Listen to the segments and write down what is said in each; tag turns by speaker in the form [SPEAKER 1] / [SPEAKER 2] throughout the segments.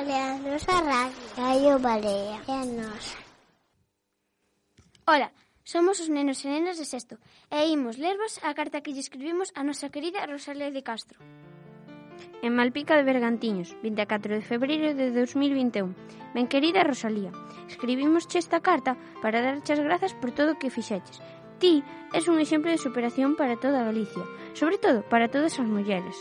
[SPEAKER 1] Ole nosa radio, Radio Barea, é nosa.
[SPEAKER 2] Ola, somos os nenos e nenas de sexto e imos lervos a carta que lle escribimos a nosa querida Rosalía de Castro.
[SPEAKER 3] En Malpica de Bergantiños, 24 de febreiro de 2021. Ben querida Rosalía, escribimos esta carta para darche as grazas por todo o que fixeches. Ti és un exemplo de superación para toda Galicia, sobre todo para todas as mulleres.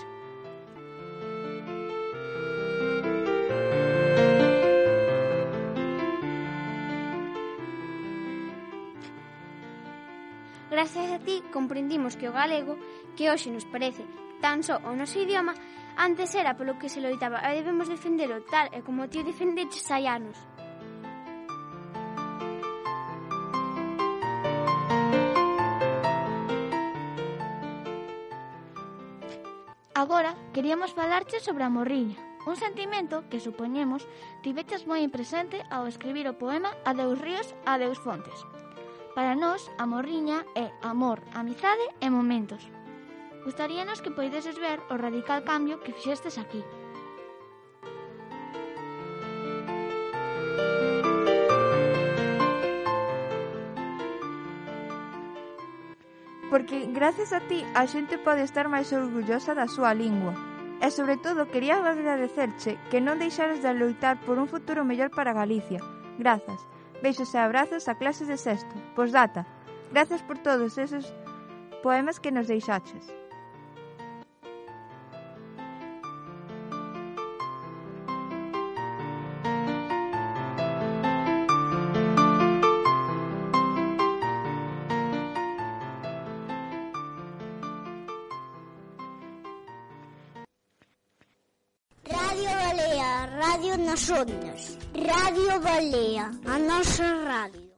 [SPEAKER 2] Gracias a ti comprendimos que o galego, que hoxe nos parece tan só o noso idioma, antes era polo que se loitaba e debemos defendelo tal e como ti o defendeches hai anos.
[SPEAKER 4] Agora queríamos falarche sobre a morriña, un sentimento que supoñemos tiveches moi presente ao escribir o poema Adeus Ríos, Adeus Fontes, Para nós, a morriña é amor, amizade e momentos. Gustaríanos que poideses ver o radical cambio que fixestes aquí.
[SPEAKER 5] Porque gracias a ti a xente pode estar máis orgullosa da súa lingua. E sobre todo quería agradecerche que non deixares de loitar por un futuro mellor para Galicia. Grazas. Beixos e abrazos a clases de sexto. Posdata. Grazas por todos esos poemas que nos deixaches.
[SPEAKER 1] Radio nas ondas. Radio Balea, a nosa radio.